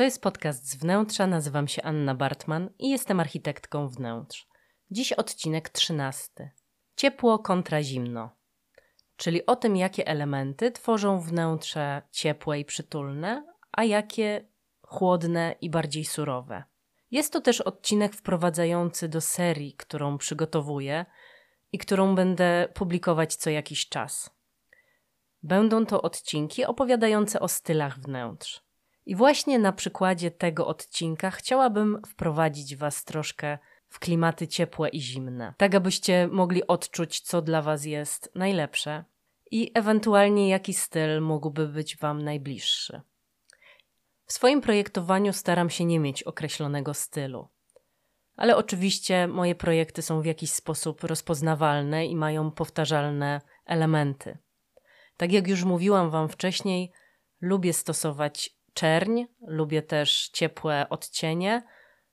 to jest podcast z wnętrza. Nazywam się Anna Bartman i jestem architektką wnętrz. Dziś odcinek trzynasty. Ciepło kontra zimno. Czyli o tym, jakie elementy tworzą wnętrze ciepłe i przytulne, a jakie chłodne i bardziej surowe. Jest to też odcinek wprowadzający do serii, którą przygotowuję i którą będę publikować co jakiś czas. Będą to odcinki opowiadające o stylach wnętrz. I właśnie na przykładzie tego odcinka chciałabym wprowadzić Was troszkę w klimaty ciepłe i zimne, tak abyście mogli odczuć, co dla Was jest najlepsze i ewentualnie jaki styl mógłby być Wam najbliższy. W swoim projektowaniu staram się nie mieć określonego stylu. Ale oczywiście moje projekty są w jakiś sposób rozpoznawalne i mają powtarzalne elementy. Tak jak już mówiłam Wam wcześniej, lubię stosować czerń, lubię też ciepłe odcienie,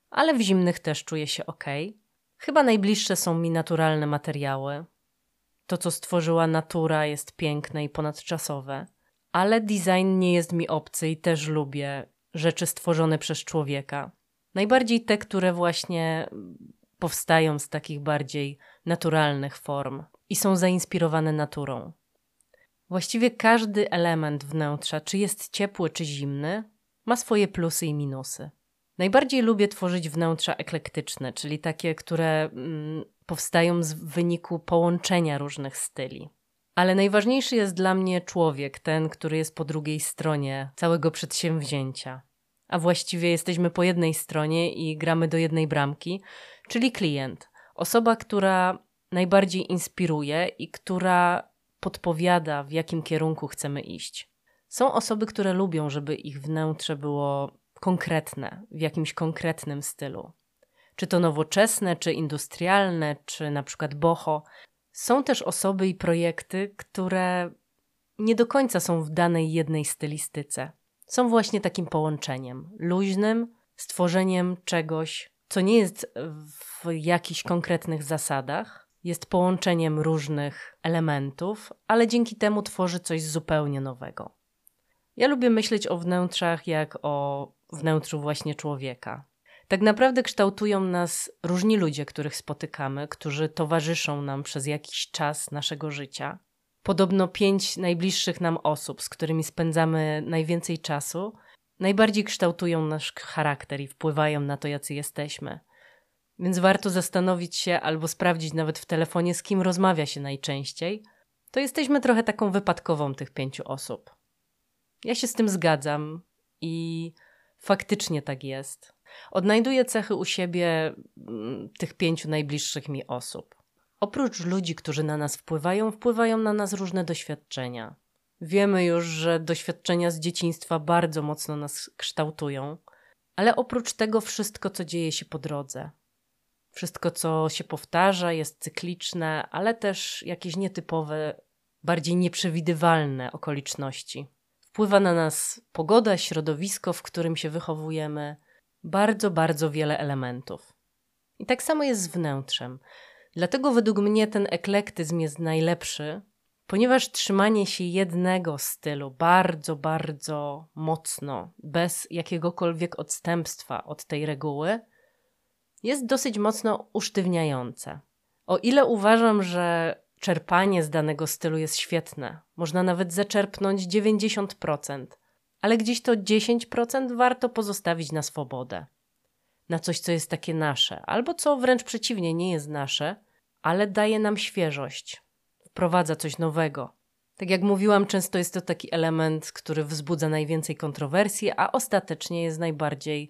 ale w zimnych też czuję się ok. Chyba najbliższe są mi naturalne materiały. To, co stworzyła natura, jest piękne i ponadczasowe, ale design nie jest mi obcy i też lubię rzeczy stworzone przez człowieka. Najbardziej te, które właśnie powstają z takich bardziej naturalnych form i są zainspirowane naturą. Właściwie każdy element wnętrza, czy jest ciepły, czy zimny, ma swoje plusy i minusy. Najbardziej lubię tworzyć wnętrza eklektyczne, czyli takie, które mm, powstają z wyniku połączenia różnych styli. Ale najważniejszy jest dla mnie człowiek, ten, który jest po drugiej stronie całego przedsięwzięcia. A właściwie jesteśmy po jednej stronie i gramy do jednej bramki, czyli klient. Osoba, która najbardziej inspiruje i która podpowiada, w jakim kierunku chcemy iść. Są osoby, które lubią, żeby ich wnętrze było konkretne, w jakimś konkretnym stylu. Czy to nowoczesne, czy industrialne, czy na przykład boho. Są też osoby i projekty, które nie do końca są w danej jednej stylistyce. Są właśnie takim połączeniem luźnym, stworzeniem czegoś, co nie jest w jakichś konkretnych zasadach, jest połączeniem różnych elementów, ale dzięki temu tworzy coś zupełnie nowego. Ja lubię myśleć o wnętrzach jak o wnętrzu właśnie człowieka. Tak naprawdę kształtują nas różni ludzie, których spotykamy, którzy towarzyszą nam przez jakiś czas naszego życia. Podobno pięć najbliższych nam osób, z którymi spędzamy najwięcej czasu, najbardziej kształtują nasz charakter i wpływają na to, jacy jesteśmy. Więc warto zastanowić się albo sprawdzić nawet w telefonie, z kim rozmawia się najczęściej. To jesteśmy trochę taką wypadkową tych pięciu osób. Ja się z tym zgadzam i faktycznie tak jest. Odnajduję cechy u siebie mm, tych pięciu najbliższych mi osób. Oprócz ludzi, którzy na nas wpływają, wpływają na nas różne doświadczenia. Wiemy już, że doświadczenia z dzieciństwa bardzo mocno nas kształtują, ale oprócz tego wszystko, co dzieje się po drodze, wszystko, co się powtarza, jest cykliczne, ale też jakieś nietypowe, bardziej nieprzewidywalne okoliczności. Wpływa na nas pogoda, środowisko, w którym się wychowujemy, bardzo, bardzo wiele elementów. I tak samo jest z wnętrzem. Dlatego według mnie ten eklektyzm jest najlepszy, ponieważ trzymanie się jednego stylu bardzo, bardzo mocno, bez jakiegokolwiek odstępstwa od tej reguły, jest dosyć mocno usztywniające. O ile uważam, że czerpanie z danego stylu jest świetne, można nawet zaczerpnąć 90%, ale gdzieś to 10% warto pozostawić na swobodę. Na coś, co jest takie nasze, albo co wręcz przeciwnie, nie jest nasze, ale daje nam świeżość, wprowadza coś nowego. Tak jak mówiłam, często jest to taki element, który wzbudza najwięcej kontrowersji, a ostatecznie jest najbardziej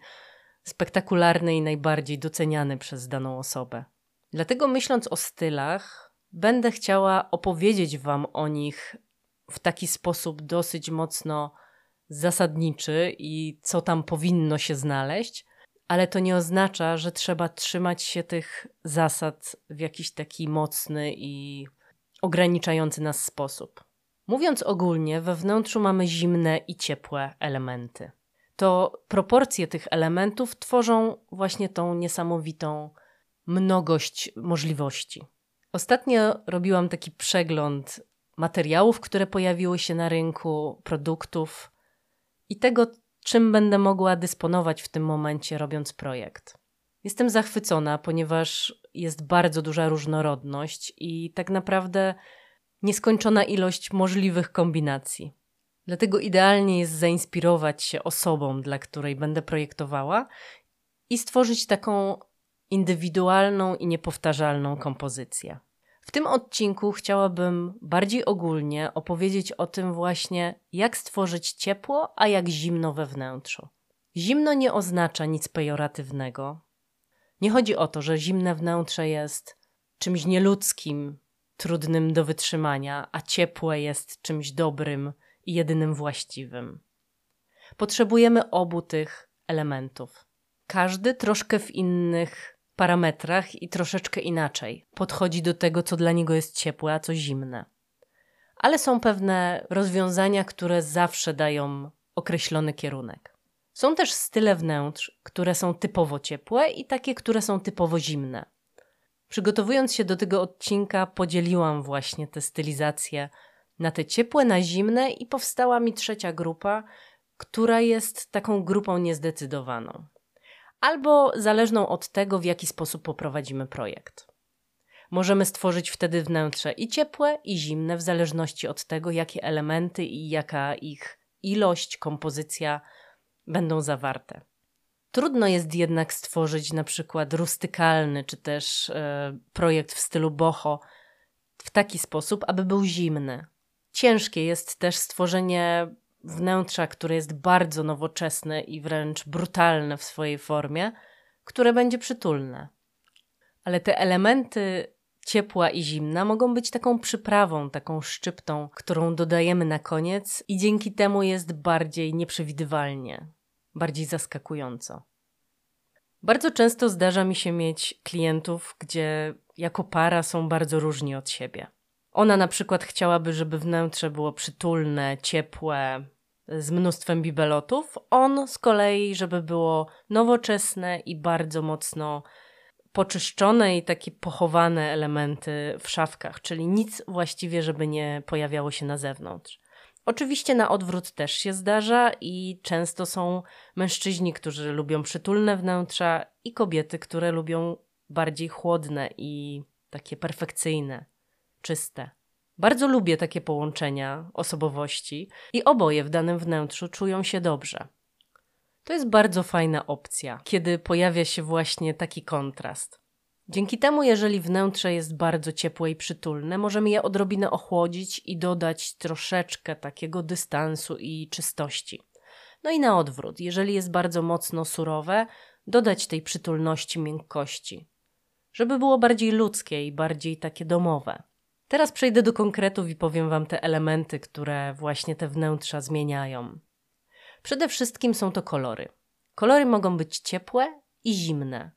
spektakularny i najbardziej doceniany przez daną osobę. Dlatego myśląc o stylach, będę chciała opowiedzieć Wam o nich w taki sposób dosyć mocno zasadniczy i co tam powinno się znaleźć, ale to nie oznacza, że trzeba trzymać się tych zasad w jakiś taki mocny i ograniczający nas sposób. Mówiąc ogólnie, we wnętrzu mamy zimne i ciepłe elementy. To proporcje tych elementów tworzą właśnie tą niesamowitą mnogość możliwości. Ostatnio robiłam taki przegląd materiałów, które pojawiły się na rynku, produktów i tego, czym będę mogła dysponować w tym momencie, robiąc projekt. Jestem zachwycona, ponieważ jest bardzo duża różnorodność i tak naprawdę nieskończona ilość możliwych kombinacji. Dlatego idealnie jest zainspirować się osobą, dla której będę projektowała i stworzyć taką indywidualną i niepowtarzalną kompozycję. W tym odcinku chciałabym bardziej ogólnie opowiedzieć o tym właśnie, jak stworzyć ciepło, a jak zimno we wnętrzu. Zimno nie oznacza nic pejoratywnego. Nie chodzi o to, że zimne wnętrze jest czymś nieludzkim, trudnym do wytrzymania, a ciepłe jest czymś dobrym i jedynym właściwym. Potrzebujemy obu tych elementów. Każdy troszkę w innych parametrach i troszeczkę inaczej podchodzi do tego, co dla niego jest ciepłe, a co zimne. Ale są pewne rozwiązania, które zawsze dają określony kierunek. Są też style wnętrz, które są typowo ciepłe i takie, które są typowo zimne. Przygotowując się do tego odcinka, podzieliłam właśnie te stylizacje na te ciepłe, na zimne i powstała mi trzecia grupa, która jest taką grupą niezdecydowaną albo zależną od tego, w jaki sposób poprowadzimy projekt. Możemy stworzyć wtedy wnętrze i ciepłe, i zimne, w zależności od tego, jakie elementy i jaka ich ilość, kompozycja będą zawarte. Trudno jest jednak stworzyć na przykład rustykalny czy też e, projekt w stylu boho w taki sposób, aby był zimny. Ciężkie jest też stworzenie wnętrza, które jest bardzo nowoczesne i wręcz brutalne w swojej formie, które będzie przytulne. Ale te elementy ciepła i zimna mogą być taką przyprawą, taką szczyptą, którą dodajemy na koniec i dzięki temu jest bardziej nieprzewidywalnie, bardziej zaskakująco. Bardzo często zdarza mi się mieć klientów, gdzie jako para są bardzo różni od siebie. Ona na przykład chciałaby, żeby wnętrze było przytulne, ciepłe, z mnóstwem bibelotów. On z kolei, żeby było nowoczesne i bardzo mocno poczyszczone i takie pochowane elementy w szafkach, czyli nic właściwie, żeby nie pojawiało się na zewnątrz. Oczywiście na odwrót też się zdarza i często są mężczyźni, którzy lubią przytulne wnętrza i kobiety, które lubią bardziej chłodne i takie perfekcyjne, czyste. Bardzo lubię takie połączenia osobowości i oboje w danym wnętrzu czują się dobrze. To jest bardzo fajna opcja, kiedy pojawia się właśnie taki kontrast. Dzięki temu, jeżeli wnętrze jest bardzo ciepłe i przytulne, możemy je odrobinę ochłodzić i dodać troszeczkę takiego dystansu i czystości. No i na odwrót, jeżeli jest bardzo mocno surowe, dodać tej przytulności, miękkości, żeby było bardziej ludzkie i bardziej takie domowe. Teraz przejdę do konkretów i powiem Wam te elementy, które właśnie te wnętrza zmieniają. Przede wszystkim są to kolory. Kolory mogą być ciepłe i zimne.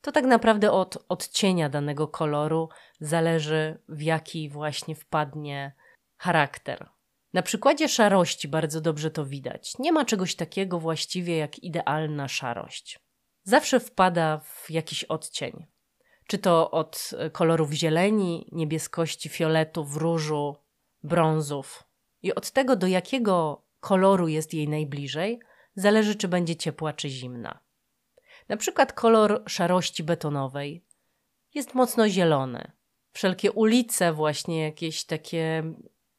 To tak naprawdę od odcienia danego koloru zależy, w jaki właśnie wpadnie charakter. Na przykładzie szarości bardzo dobrze to widać. Nie ma czegoś takiego właściwie jak idealna szarość. Zawsze wpada w jakiś odcień czy to od e, kolorów zieleni, niebieskości, fioletów, różu, brązów. I od tego, do jakiego koloru jest jej najbliżej, zależy, czy będzie ciepła, czy zimna. Na przykład kolor szarości betonowej jest mocno zielony. Wszelkie ulice, właśnie jakieś takie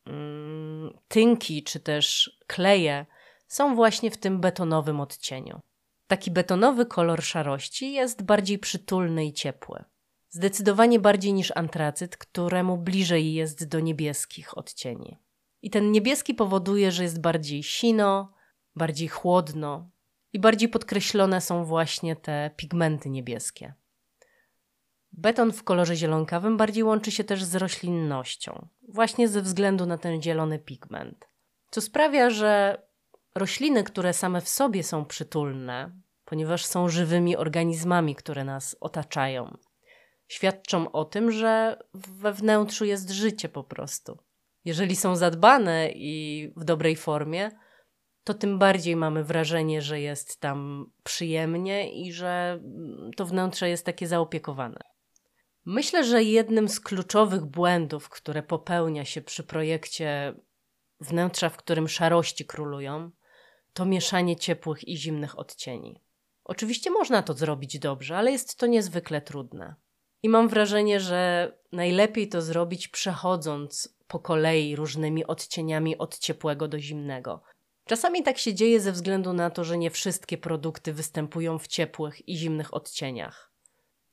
mm, tynki, czy też kleje są właśnie w tym betonowym odcieniu. Taki betonowy kolor szarości jest bardziej przytulny i ciepły. Zdecydowanie bardziej niż antracyt, któremu bliżej jest do niebieskich odcieni. I ten niebieski powoduje, że jest bardziej sino, bardziej chłodno i bardziej podkreślone są właśnie te pigmenty niebieskie. Beton w kolorze zielonkawym bardziej łączy się też z roślinnością, właśnie ze względu na ten zielony pigment. Co sprawia, że rośliny, które same w sobie są przytulne, ponieważ są żywymi organizmami, które nas otaczają, świadczą o tym, że we wnętrzu jest życie po prostu. Jeżeli są zadbane i w dobrej formie, to tym bardziej mamy wrażenie, że jest tam przyjemnie i że to wnętrze jest takie zaopiekowane. Myślę, że jednym z kluczowych błędów, które popełnia się przy projekcie wnętrza, w którym szarości królują, to mieszanie ciepłych i zimnych odcieni. Oczywiście można to zrobić dobrze, ale jest to niezwykle trudne. I mam wrażenie, że najlepiej to zrobić przechodząc po kolei różnymi odcieniami od ciepłego do zimnego. Czasami tak się dzieje ze względu na to, że nie wszystkie produkty występują w ciepłych i zimnych odcieniach.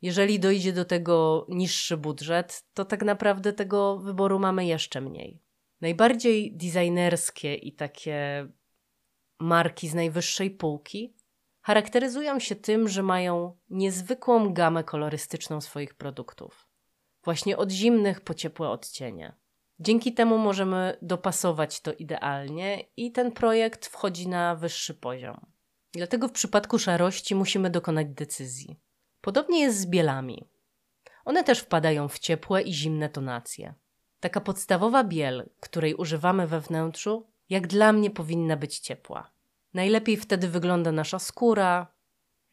Jeżeli dojdzie do tego niższy budżet, to tak naprawdę tego wyboru mamy jeszcze mniej. Najbardziej designerskie i takie marki z najwyższej półki charakteryzują się tym, że mają niezwykłą gamę kolorystyczną swoich produktów. Właśnie od zimnych po ciepłe odcienie. Dzięki temu możemy dopasować to idealnie i ten projekt wchodzi na wyższy poziom. Dlatego w przypadku szarości musimy dokonać decyzji. Podobnie jest z bielami. One też wpadają w ciepłe i zimne tonacje. Taka podstawowa biel, której używamy we wnętrzu, jak dla mnie powinna być ciepła. Najlepiej wtedy wygląda nasza skóra,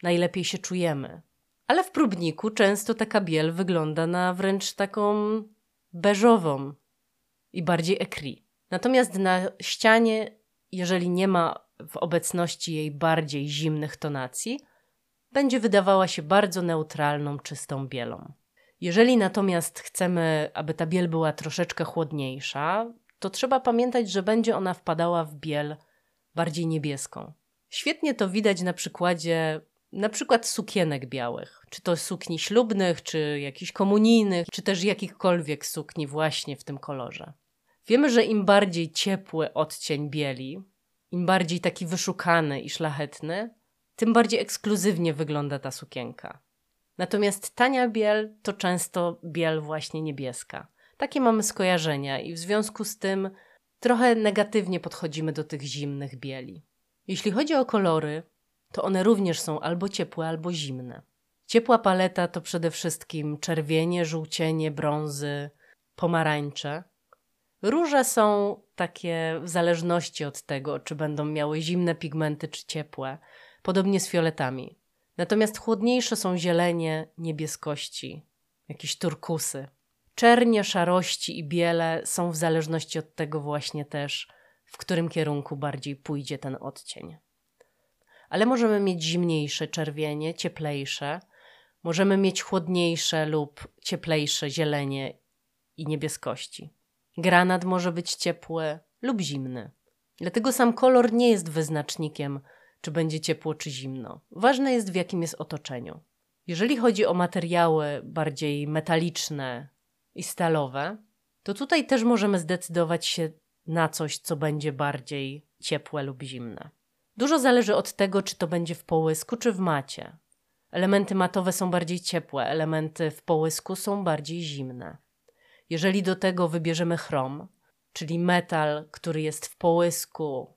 najlepiej się czujemy. Ale w próbniku często taka biel wygląda na wręcz taką beżową i bardziej ekri. Natomiast na ścianie, jeżeli nie ma w obecności jej bardziej zimnych tonacji, będzie wydawała się bardzo neutralną, czystą bielą. Jeżeli natomiast chcemy, aby ta biel była troszeczkę chłodniejsza, to trzeba pamiętać, że będzie ona wpadała w biel bardziej niebieską. Świetnie to widać na przykładzie na przykład sukienek białych, czy to sukni ślubnych, czy jakichś komunijnych, czy też jakichkolwiek sukni właśnie w tym kolorze. Wiemy, że im bardziej ciepły odcień bieli, im bardziej taki wyszukany i szlachetny, tym bardziej ekskluzywnie wygląda ta sukienka. Natomiast tania biel to często biel właśnie niebieska. Takie mamy skojarzenia i w związku z tym trochę negatywnie podchodzimy do tych zimnych bieli. Jeśli chodzi o kolory, to one również są albo ciepłe, albo zimne. Ciepła paleta to przede wszystkim czerwienie, żółcienie, brązy, pomarańcze. Róże są takie w zależności od tego, czy będą miały zimne pigmenty, czy ciepłe. Podobnie z fioletami. Natomiast chłodniejsze są zielenie, niebieskości, jakieś turkusy. Czernie, szarości i biele są w zależności od tego właśnie też, w którym kierunku bardziej pójdzie ten odcień. Ale możemy mieć zimniejsze czerwienie, cieplejsze, możemy mieć chłodniejsze lub cieplejsze zielenie i niebieskości. Granat może być ciepły lub zimny. Dlatego sam kolor nie jest wyznacznikiem czy będzie ciepło, czy zimno. Ważne jest, w jakim jest otoczeniu. Jeżeli chodzi o materiały bardziej metaliczne i stalowe, to tutaj też możemy zdecydować się na coś, co będzie bardziej ciepłe lub zimne. Dużo zależy od tego, czy to będzie w połysku, czy w macie. Elementy matowe są bardziej ciepłe, elementy w połysku są bardziej zimne. Jeżeli do tego wybierzemy chrom, czyli metal, który jest w połysku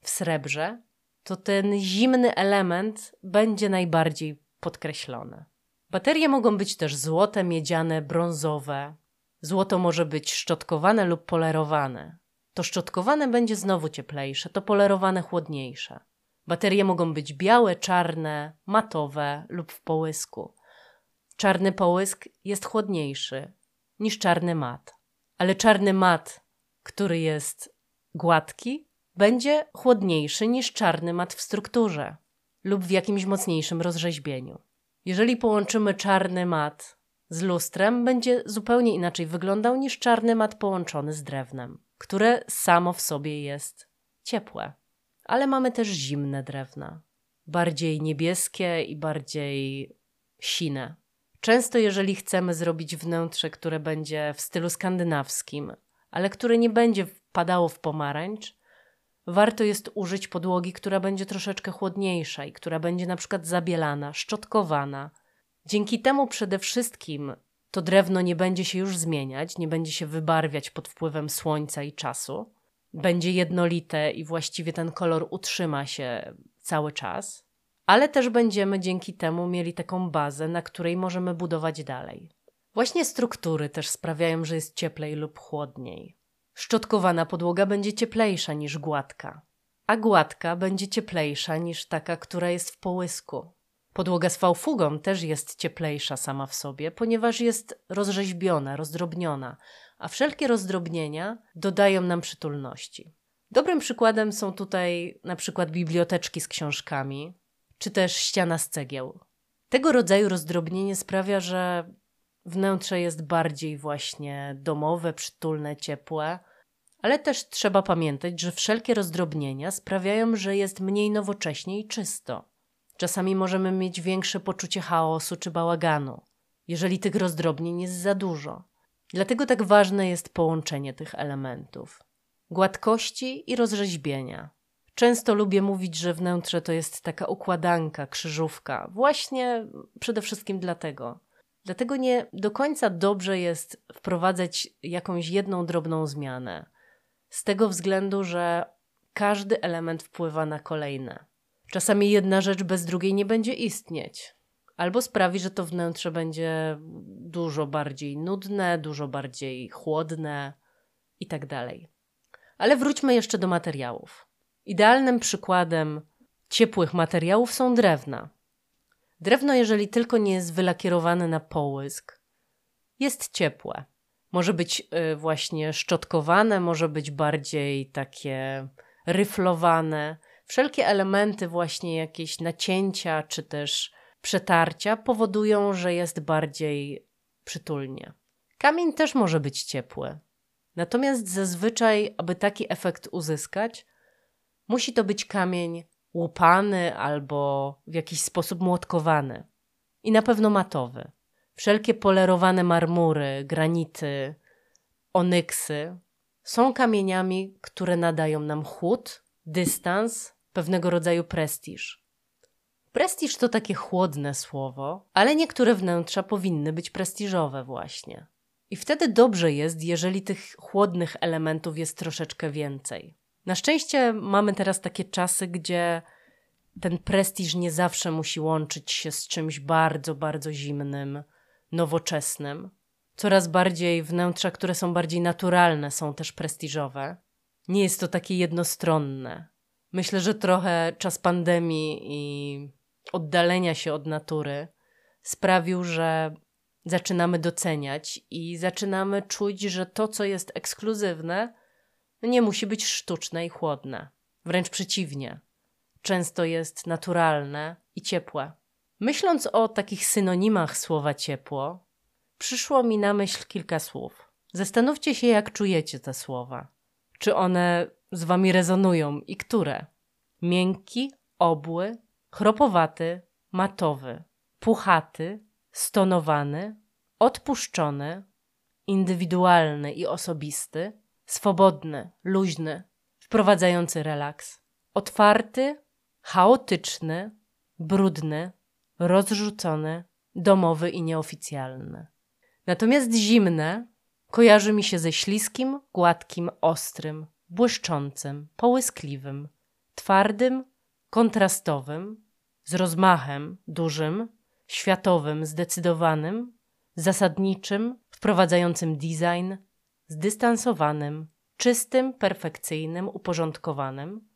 w srebrze, to ten zimny element będzie najbardziej podkreślony. Baterie mogą być też złote, miedziane, brązowe. Złoto może być szczotkowane lub polerowane. To szczotkowane będzie znowu cieplejsze, to polerowane chłodniejsze. Baterie mogą być białe, czarne, matowe lub w połysku. Czarny połysk jest chłodniejszy niż czarny mat, ale czarny mat, który jest gładki, będzie chłodniejszy niż czarny mat w strukturze lub w jakimś mocniejszym rozrzeźbieniu. Jeżeli połączymy czarny mat z lustrem, będzie zupełnie inaczej wyglądał niż czarny mat połączony z drewnem, które samo w sobie jest ciepłe. Ale mamy też zimne drewna, bardziej niebieskie i bardziej sine. Często, jeżeli chcemy zrobić wnętrze, które będzie w stylu skandynawskim, ale które nie będzie wpadało w pomarańcz, warto jest użyć podłogi, która będzie troszeczkę chłodniejsza i która będzie na przykład zabielana, szczotkowana. Dzięki temu przede wszystkim to drewno nie będzie się już zmieniać, nie będzie się wybarwiać pod wpływem słońca i czasu. Będzie jednolite i właściwie ten kolor utrzyma się cały czas, ale też będziemy dzięki temu mieli taką bazę, na której możemy budować dalej. Właśnie struktury też sprawiają, że jest cieplej lub chłodniej. Szczotkowana podłoga będzie cieplejsza niż gładka, a gładka będzie cieplejsza niż taka, która jest w połysku. Podłoga z fałfugą też jest cieplejsza sama w sobie, ponieważ jest rozrzeźbiona, rozdrobniona, a wszelkie rozdrobnienia dodają nam przytulności. Dobrym przykładem są tutaj na przykład biblioteczki z książkami, czy też ściana z cegieł. Tego rodzaju rozdrobnienie sprawia, że wnętrze jest bardziej właśnie domowe, przytulne, ciepłe, ale też trzeba pamiętać, że wszelkie rozdrobnienia sprawiają, że jest mniej nowocześnie i czysto. Czasami możemy mieć większe poczucie chaosu czy bałaganu, jeżeli tych rozdrobnień jest za dużo. Dlatego tak ważne jest połączenie tych elementów gładkości i rozrzeźbienia. Często lubię mówić, że wnętrze to jest taka układanka, krzyżówka, właśnie przede wszystkim dlatego. Dlatego nie do końca dobrze jest wprowadzać jakąś jedną drobną zmianę. Z tego względu, że każdy element wpływa na kolejne. Czasami jedna rzecz bez drugiej nie będzie istnieć, albo sprawi, że to wnętrze będzie dużo bardziej nudne, dużo bardziej chłodne i tak. Ale wróćmy jeszcze do materiałów. Idealnym przykładem ciepłych materiałów są drewna. Drewno, jeżeli tylko nie jest wylakierowane na połysk, jest ciepłe. Może być y, właśnie szczotkowane, może być bardziej takie ryflowane. Wszelkie elementy, właśnie jakieś nacięcia czy też przetarcia powodują, że jest bardziej przytulnie. Kamień też może być ciepły. Natomiast zazwyczaj, aby taki efekt uzyskać, musi to być kamień łupany albo w jakiś sposób młotkowany. I na pewno matowy. Wszelkie polerowane marmury, granity, onyksy są kamieniami, które nadają nam chłód, dystans, pewnego rodzaju prestiż. Prestiż to takie chłodne słowo, ale niektóre wnętrza powinny być prestiżowe właśnie. I wtedy dobrze jest, jeżeli tych chłodnych elementów jest troszeczkę więcej. Na szczęście mamy teraz takie czasy, gdzie ten prestiż nie zawsze musi łączyć się z czymś bardzo, bardzo zimnym, nowoczesnym. Coraz bardziej wnętrza, które są bardziej naturalne, są też prestiżowe. Nie jest to takie jednostronne. Myślę, że trochę czas pandemii i oddalenia się od natury sprawił, że zaczynamy doceniać i zaczynamy czuć, że to, co jest ekskluzywne, nie musi być sztuczne i chłodne. Wręcz przeciwnie. Często jest naturalne i ciepłe. Myśląc o takich synonimach słowa ciepło, przyszło mi na myśl kilka słów. Zastanówcie się, jak czujecie te słowa. Czy one z wami rezonują i które? Miękki, obły, chropowaty, matowy, puchaty, stonowany, odpuszczony, indywidualny i osobisty, swobodny, luźny, wprowadzający relaks, otwarty, chaotyczny, brudny, rozrzucony, domowy i nieoficjalny. Natomiast zimne kojarzy mi się ze śliskim, gładkim, ostrym, błyszczącym, połyskliwym, twardym, kontrastowym, z rozmachem dużym, światowym, zdecydowanym, zasadniczym, wprowadzającym design, zdystansowanym, czystym, perfekcyjnym, uporządkowanym,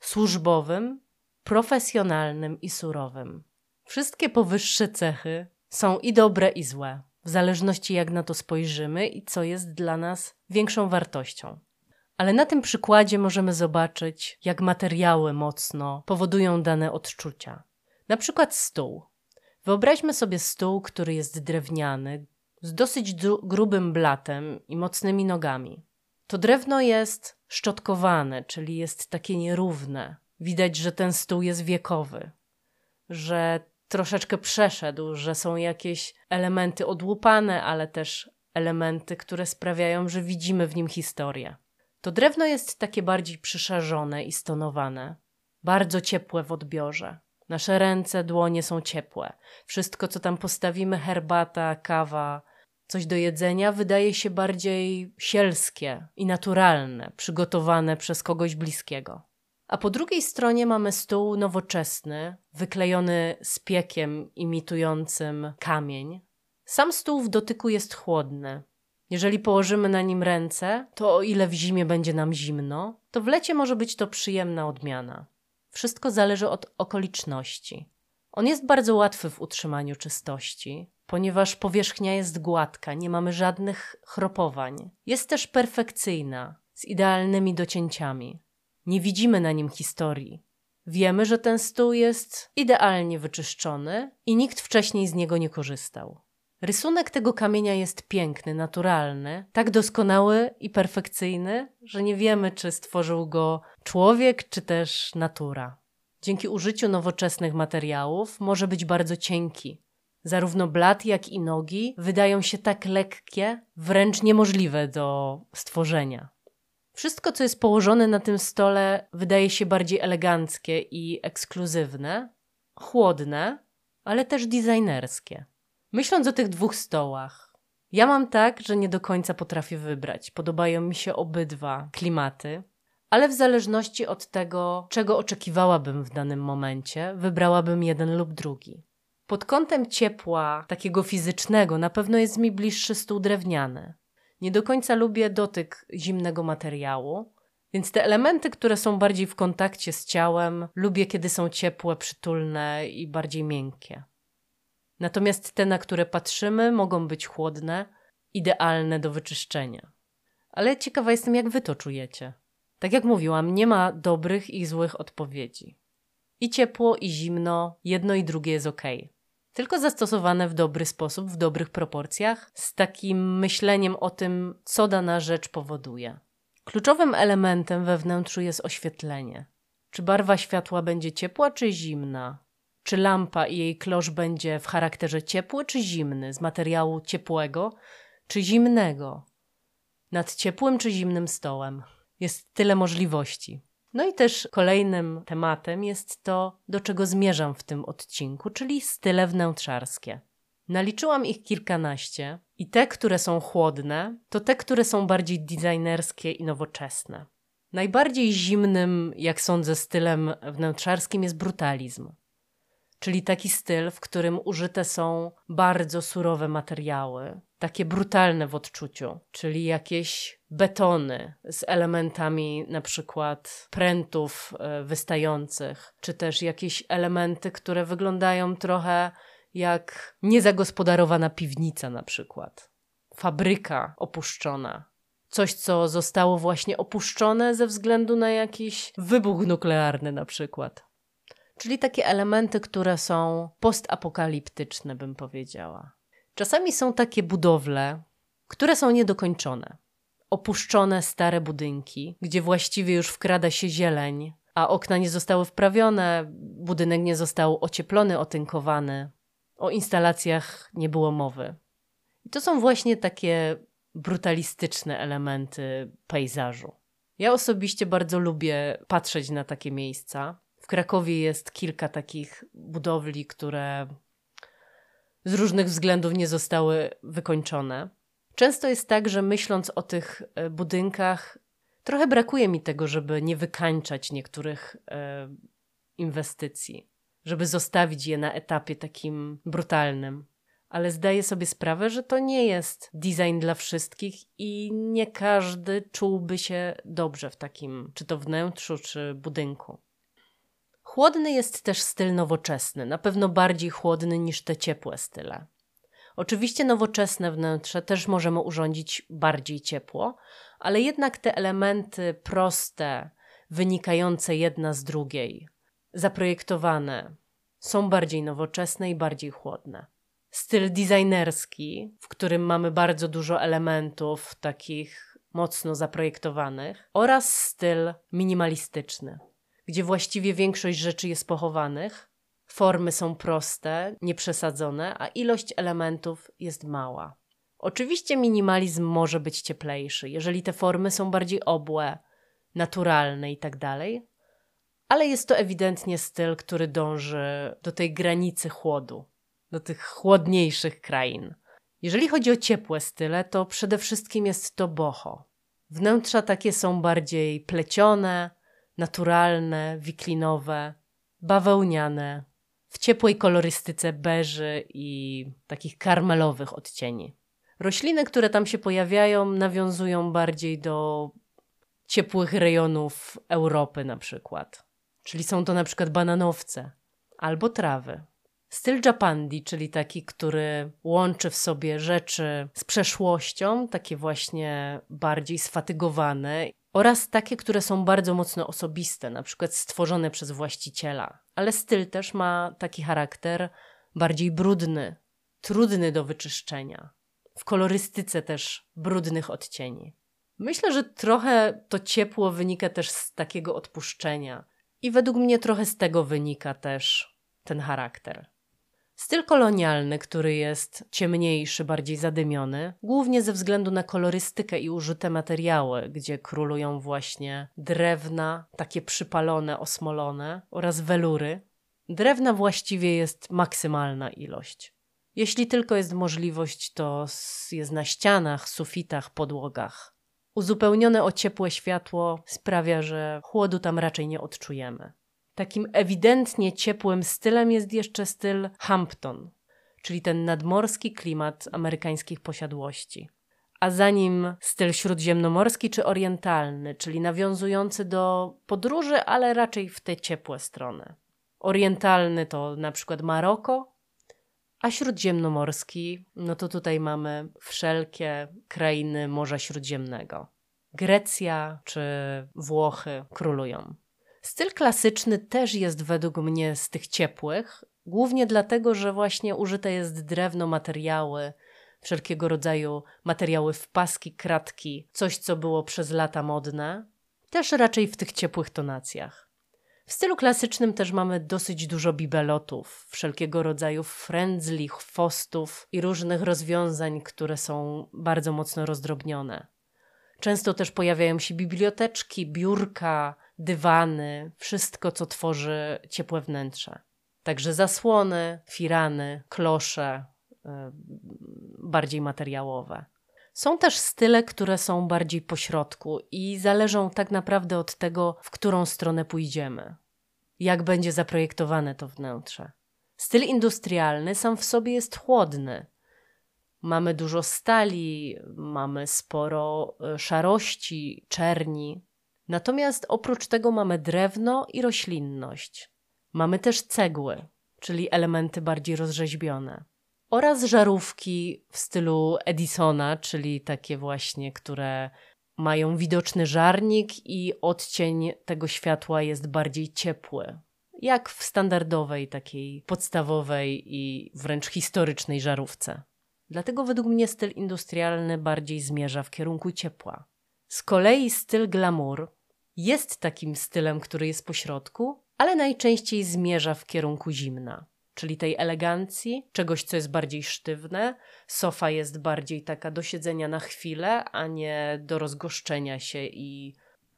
służbowym, profesjonalnym i surowym. Wszystkie powyższe cechy są i dobre, i złe, w zależności jak na to spojrzymy i co jest dla nas większą wartością. Ale na tym przykładzie możemy zobaczyć, jak materiały mocno powodują dane odczucia. Na przykład stół. Wyobraźmy sobie stół, który jest drewniany, z dosyć grubym blatem i mocnymi nogami. To drewno jest szczotkowane, czyli jest takie nierówne. Widać, że ten stół jest wiekowy, że troszeczkę przeszedł, że są jakieś elementy odłupane, ale też elementy, które sprawiają, że widzimy w nim historię. To drewno jest takie bardziej przyszarzone i stonowane, bardzo ciepłe w odbiorze. Nasze ręce, dłonie są ciepłe. Wszystko, co tam postawimy, herbata, kawa, coś do jedzenia, wydaje się bardziej sielskie i naturalne, przygotowane przez kogoś bliskiego. A po drugiej stronie mamy stół nowoczesny, wyklejony z piekiem imitującym kamień. Sam stół w dotyku jest chłodny. Jeżeli położymy na nim ręce, to o ile w zimie będzie nam zimno, to w lecie może być to przyjemna odmiana. Wszystko zależy od okoliczności. On jest bardzo łatwy w utrzymaniu czystości, ponieważ powierzchnia jest gładka, nie mamy żadnych chropowań. Jest też perfekcyjna, z idealnymi docięciami. Nie widzimy na nim historii. Wiemy, że ten stół jest idealnie wyczyszczony i nikt wcześniej z niego nie korzystał. Rysunek tego kamienia jest piękny, naturalny, tak doskonały i perfekcyjny, że nie wiemy, czy stworzył go człowiek, czy też natura. Dzięki użyciu nowoczesnych materiałów może być bardzo cienki. Zarówno blat, jak i nogi wydają się tak lekkie, wręcz niemożliwe do stworzenia. Wszystko, co jest położone na tym stole, wydaje się bardziej eleganckie i ekskluzywne, chłodne, ale też designerskie. Myśląc o tych dwóch stołach, ja mam tak, że nie do końca potrafię wybrać. Podobają mi się obydwa klimaty, ale w zależności od tego, czego oczekiwałabym w danym momencie, wybrałabym jeden lub drugi. Pod kątem ciepła, takiego fizycznego, na pewno jest mi bliższy stół drewniany. Nie do końca lubię dotyk zimnego materiału, więc te elementy, które są bardziej w kontakcie z ciałem, lubię, kiedy są ciepłe, przytulne i bardziej miękkie. Natomiast te, na które patrzymy, mogą być chłodne, idealne do wyczyszczenia. Ale ciekawa jestem, jak wy to czujecie. Tak jak mówiłam, nie ma dobrych i złych odpowiedzi. I ciepło, i zimno, jedno i drugie jest ok. Tylko zastosowane w dobry sposób, w dobrych proporcjach, z takim myśleniem o tym, co dana rzecz powoduje. Kluczowym elementem we wnętrzu jest oświetlenie. Czy barwa światła będzie ciepła czy zimna? Czy lampa i jej klosz będzie w charakterze ciepły czy zimny, z materiału ciepłego czy zimnego? Nad ciepłym czy zimnym stołem? Jest tyle możliwości. No i też kolejnym tematem jest to, do czego zmierzam w tym odcinku, czyli style wnętrzarskie. Naliczyłam ich kilkanaście i te, które są chłodne, to te, które są bardziej designerskie i nowoczesne. Najbardziej zimnym, jak sądzę, stylem wnętrzarskim jest brutalizm czyli taki styl, w którym użyte są bardzo surowe materiały, takie brutalne w odczuciu, czyli jakieś betony z elementami na przykład prętów e, wystających, czy też jakieś elementy, które wyglądają trochę jak niezagospodarowana piwnica na przykład. Fabryka opuszczona. Coś, co zostało właśnie opuszczone ze względu na jakiś wybuch nuklearny na przykład. Czyli takie elementy, które są postapokaliptyczne, bym powiedziała. Czasami są takie budowle, które są niedokończone. Opuszczone stare budynki, gdzie właściwie już wkrada się zieleń, a okna nie zostały wprawione, budynek nie został ocieplony, otynkowany. O instalacjach nie było mowy. I to są właśnie takie brutalistyczne elementy pejzażu. Ja osobiście bardzo lubię patrzeć na takie miejsca, Krakowie jest kilka takich budowli, które z różnych względów nie zostały wykończone. Często jest tak, że myśląc o tych e, budynkach, trochę brakuje mi tego, żeby nie wykańczać niektórych e, inwestycji, żeby zostawić je na etapie takim brutalnym. Ale zdaję sobie sprawę, że to nie jest design dla wszystkich i nie każdy czułby się dobrze w takim, czy to wnętrzu, czy budynku. Chłodny jest też styl nowoczesny, na pewno bardziej chłodny niż te ciepłe style. Oczywiście nowoczesne wnętrze też możemy urządzić bardziej ciepło, ale jednak te elementy proste, wynikające jedna z drugiej, zaprojektowane, są bardziej nowoczesne i bardziej chłodne. Styl designerski, w którym mamy bardzo dużo elementów takich mocno zaprojektowanych, oraz styl minimalistyczny gdzie właściwie większość rzeczy jest pochowanych. Formy są proste, nieprzesadzone, a ilość elementów jest mała. Oczywiście minimalizm może być cieplejszy, jeżeli te formy są bardziej obłe, naturalne i tak ale jest to ewidentnie styl, który dąży do tej granicy chłodu, do tych chłodniejszych krain. Jeżeli chodzi o ciepłe style, to przede wszystkim jest to boho. Wnętrza takie są bardziej plecione, naturalne, wiklinowe, bawełniane, w ciepłej kolorystyce beży i takich karmelowych odcieni. Rośliny, które tam się pojawiają, nawiązują bardziej do ciepłych rejonów Europy na przykład. Czyli są to na przykład bananowce albo trawy. Styl Japandi, czyli taki, który łączy w sobie rzeczy z przeszłością, takie właśnie bardziej sfatygowane, oraz takie, które są bardzo mocno osobiste, na przykład stworzone przez właściciela. Ale styl też ma taki charakter bardziej brudny, trudny do wyczyszczenia. W kolorystyce też brudnych odcieni. Myślę, że trochę to ciepło wynika też z takiego odpuszczenia. I według mnie trochę z tego wynika też ten charakter. Styl kolonialny, który jest ciemniejszy, bardziej zadymiony, głównie ze względu na kolorystykę i użyte materiały, gdzie królują właśnie drewna, takie przypalone, osmolone oraz welury. Drewna właściwie jest maksymalna ilość. Jeśli tylko jest możliwość, to jest na ścianach, sufitach, podłogach. Uzupełnione o ciepłe światło sprawia, że chłodu tam raczej nie odczujemy. Takim ewidentnie ciepłym stylem jest jeszcze styl Hampton, czyli ten nadmorski klimat amerykańskich posiadłości. A za nim styl śródziemnomorski czy orientalny, czyli nawiązujący do podróży, ale raczej w te ciepłe strony. Orientalny to na przykład Maroko, a śródziemnomorski, no to tutaj mamy wszelkie krainy Morza Śródziemnego. Grecja czy Włochy królują. Styl klasyczny też jest według mnie z tych ciepłych, głównie dlatego, że właśnie użyte jest drewno, materiały, wszelkiego rodzaju materiały w paski, kratki, coś co było przez lata modne, też raczej w tych ciepłych tonacjach. W stylu klasycznym też mamy dosyć dużo bibelotów, wszelkiego rodzaju frędzli, chwostów i różnych rozwiązań, które są bardzo mocno rozdrobnione. Często też pojawiają się biblioteczki, biurka, dywany, wszystko, co tworzy ciepłe wnętrze. Także zasłony, firany, klosze, e, bardziej materiałowe. Są też style, które są bardziej pośrodku i zależą tak naprawdę od tego, w którą stronę pójdziemy. Jak będzie zaprojektowane to wnętrze. Styl industrialny sam w sobie jest chłodny. Mamy dużo stali, mamy sporo e, szarości, czerni, Natomiast oprócz tego mamy drewno i roślinność. Mamy też cegły, czyli elementy bardziej rozrzeźbione. Oraz żarówki w stylu Edisona, czyli takie właśnie, które mają widoczny żarnik i odcień tego światła jest bardziej ciepły. Jak w standardowej, takiej podstawowej i wręcz historycznej żarówce. Dlatego według mnie styl industrialny bardziej zmierza w kierunku ciepła. Z kolei styl glamour jest takim stylem, który jest pośrodku, ale najczęściej zmierza w kierunku zimna, czyli tej elegancji, czegoś, co jest bardziej sztywne. Sofa jest bardziej taka do siedzenia na chwilę, a nie do rozgoszczenia się i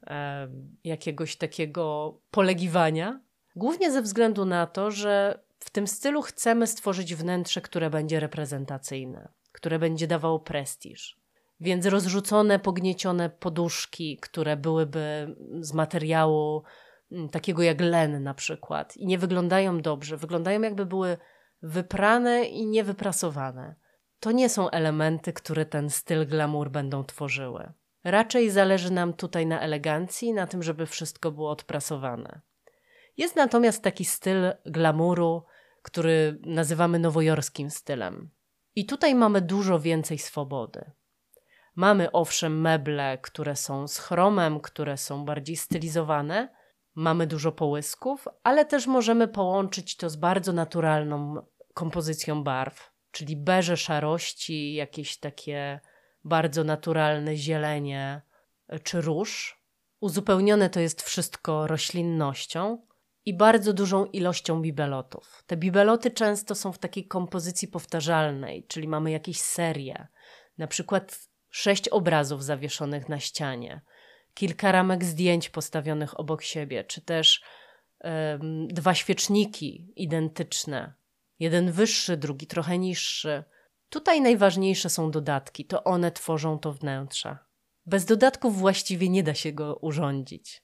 e, jakiegoś takiego polegiwania. Głównie ze względu na to, że w tym stylu chcemy stworzyć wnętrze, które będzie reprezentacyjne, które będzie dawało prestiż. Więc rozrzucone, pogniecione poduszki, które byłyby z materiału mm, takiego jak len na przykład i nie wyglądają dobrze, wyglądają jakby były wyprane i niewyprasowane. To nie są elementy, które ten styl glamour będą tworzyły. Raczej zależy nam tutaj na elegancji, na tym, żeby wszystko było odprasowane. Jest natomiast taki styl glamouru, który nazywamy nowojorskim stylem. I tutaj mamy dużo więcej swobody. Mamy owszem meble, które są z chromem, które są bardziej stylizowane, mamy dużo połysków, ale też możemy połączyć to z bardzo naturalną kompozycją barw, czyli beże szarości, jakieś takie bardzo naturalne zielenie e, czy róż. Uzupełnione to jest wszystko roślinnością i bardzo dużą ilością bibelotów. Te bibeloty często są w takiej kompozycji powtarzalnej, czyli mamy jakieś serie. Na przykład sześć obrazów zawieszonych na ścianie, kilka ramek zdjęć postawionych obok siebie, czy też um, dwa świeczniki identyczne, jeden wyższy, drugi trochę niższy. Tutaj najważniejsze są dodatki, to one tworzą to wnętrze. Bez dodatków właściwie nie da się go urządzić.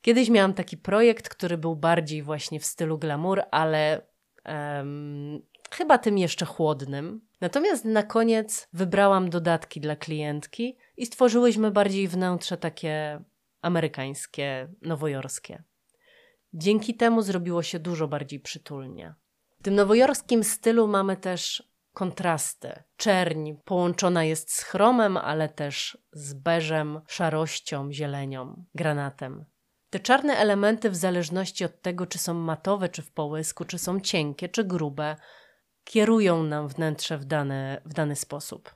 Kiedyś miałam taki projekt, który był bardziej właśnie w stylu glamour, ale um, chyba tym jeszcze chłodnym. Natomiast na koniec wybrałam dodatki dla klientki i stworzyłyśmy bardziej wnętrze takie amerykańskie, nowojorskie. Dzięki temu zrobiło się dużo bardziej przytulnie. W tym nowojorskim stylu mamy też kontrasty. Czerń połączona jest z chromem, ale też z beżem, szarością, zielenią, granatem. Te czarne elementy, w zależności od tego, czy są matowe, czy w połysku, czy są cienkie, czy grube, kierują nam wnętrze w dany, w dany sposób.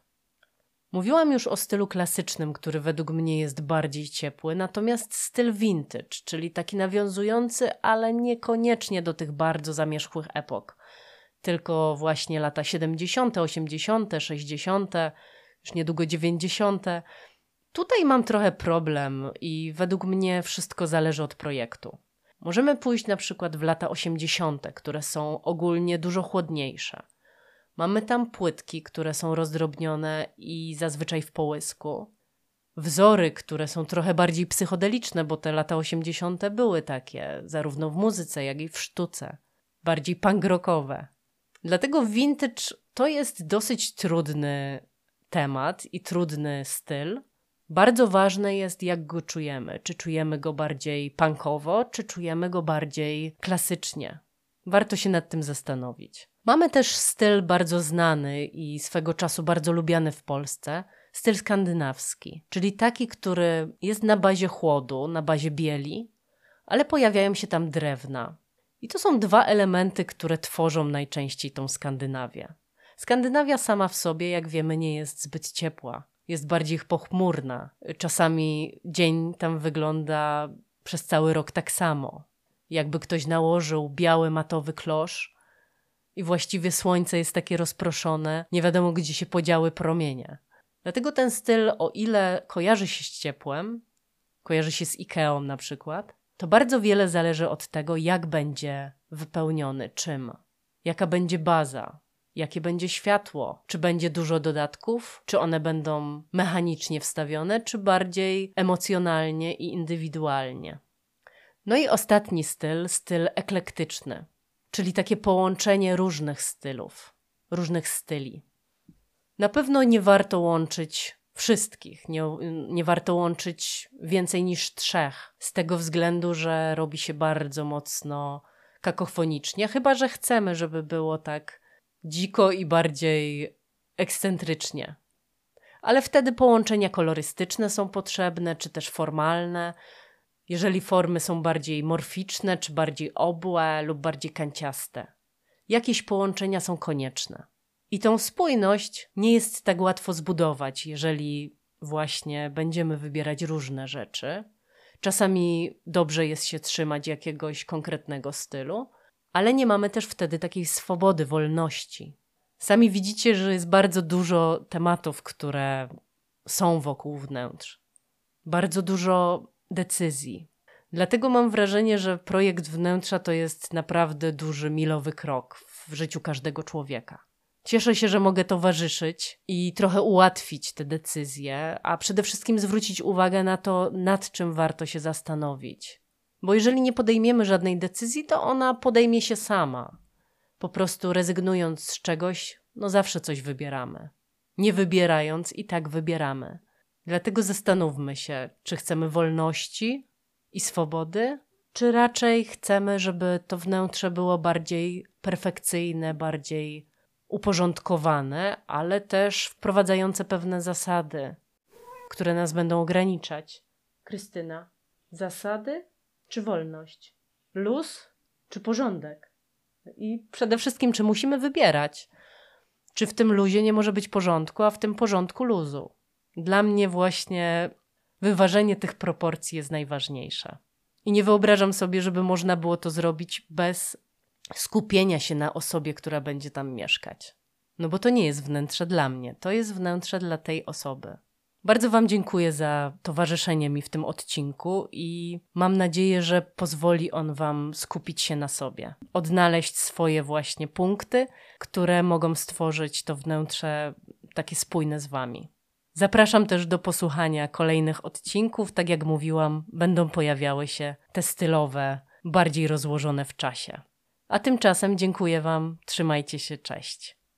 Mówiłam już o stylu klasycznym, który według mnie jest bardziej ciepły, natomiast styl vintage, czyli taki nawiązujący, ale niekoniecznie do tych bardzo zamierzchłych epok, tylko właśnie lata 70., 80., 60., już niedługo 90. Tutaj mam trochę problem i według mnie wszystko zależy od projektu. Możemy pójść na przykład w lata 80., które są ogólnie dużo chłodniejsze. Mamy tam płytki, które są rozdrobnione i zazwyczaj w połysku. Wzory, które są trochę bardziej psychodeliczne, bo te lata 80. były takie, zarówno w muzyce, jak i w sztuce. Bardziej punkrockowe. Dlatego vintage to jest dosyć trudny temat i trudny styl. Bardzo ważne jest, jak go czujemy. Czy czujemy go bardziej punkowo, czy czujemy go bardziej klasycznie. Warto się nad tym zastanowić. Mamy też styl bardzo znany i swego czasu bardzo lubiany w Polsce styl skandynawski, czyli taki, który jest na bazie chłodu, na bazie bieli, ale pojawiają się tam drewna. I to są dwa elementy, które tworzą najczęściej tą Skandynawię. Skandynawia sama w sobie, jak wiemy, nie jest zbyt ciepła. Jest bardziej pochmurna. Czasami dzień tam wygląda przez cały rok tak samo. Jakby ktoś nałożył biały matowy klosz i właściwie słońce jest takie rozproszone, nie wiadomo gdzie się podziały promienie. Dlatego ten styl, o ile kojarzy się z ciepłem, kojarzy się z Ikeą na przykład, to bardzo wiele zależy od tego, jak będzie wypełniony, czym, jaka będzie baza, jakie będzie światło, czy będzie dużo dodatków, czy one będą mechanicznie wstawione, czy bardziej emocjonalnie i indywidualnie. No i ostatni styl, styl eklektyczny, czyli takie połączenie różnych stylów, różnych styli. Na pewno nie warto łączyć wszystkich, nie, nie warto łączyć więcej niż trzech, z tego względu, że robi się bardzo mocno kakofonicznie, chyba że chcemy, żeby było tak dziko i bardziej ekscentrycznie. Ale wtedy połączenia kolorystyczne są potrzebne, czy też formalne, jeżeli formy są bardziej morficzne, czy bardziej obłe lub bardziej kanciaste. Jakieś połączenia są konieczne. I tą spójność nie jest tak łatwo zbudować, jeżeli właśnie będziemy wybierać różne rzeczy. Czasami dobrze jest się trzymać jakiegoś konkretnego stylu, ale nie mamy też wtedy takiej swobody, wolności. Sami widzicie, że jest bardzo dużo tematów, które są wokół wnętrz. Bardzo dużo decyzji. Dlatego mam wrażenie, że projekt wnętrza to jest naprawdę duży, milowy krok w życiu każdego człowieka. Cieszę się, że mogę towarzyszyć i trochę ułatwić te decyzje, a przede wszystkim zwrócić uwagę na to, nad czym warto się zastanowić. Bo jeżeli nie podejmiemy żadnej decyzji, to ona podejmie się sama. Po prostu rezygnując z czegoś, no zawsze coś wybieramy. Nie wybierając, i tak wybieramy. Dlatego zastanówmy się, czy chcemy wolności i swobody, czy raczej chcemy, żeby to wnętrze było bardziej perfekcyjne, bardziej uporządkowane, ale też wprowadzające pewne zasady, które nas będą ograniczać. Krystyna, zasady czy wolność? Luz czy porządek? I przede wszystkim, czy musimy wybierać? Czy w tym luzie nie może być porządku, a w tym porządku luzu? Dla mnie właśnie wyważenie tych proporcji jest najważniejsze. I nie wyobrażam sobie, żeby można było to zrobić bez skupienia się na osobie, która będzie tam mieszkać. No bo to nie jest wnętrze dla mnie, to jest wnętrze dla tej osoby. Bardzo Wam dziękuję za towarzyszenie mi w tym odcinku i mam nadzieję, że pozwoli on Wam skupić się na sobie, odnaleźć swoje właśnie punkty, które mogą stworzyć to wnętrze takie spójne z Wami. Zapraszam też do posłuchania kolejnych odcinków. Tak jak mówiłam, będą pojawiały się te stylowe, bardziej rozłożone w czasie. A tymczasem dziękuję Wam, trzymajcie się, cześć.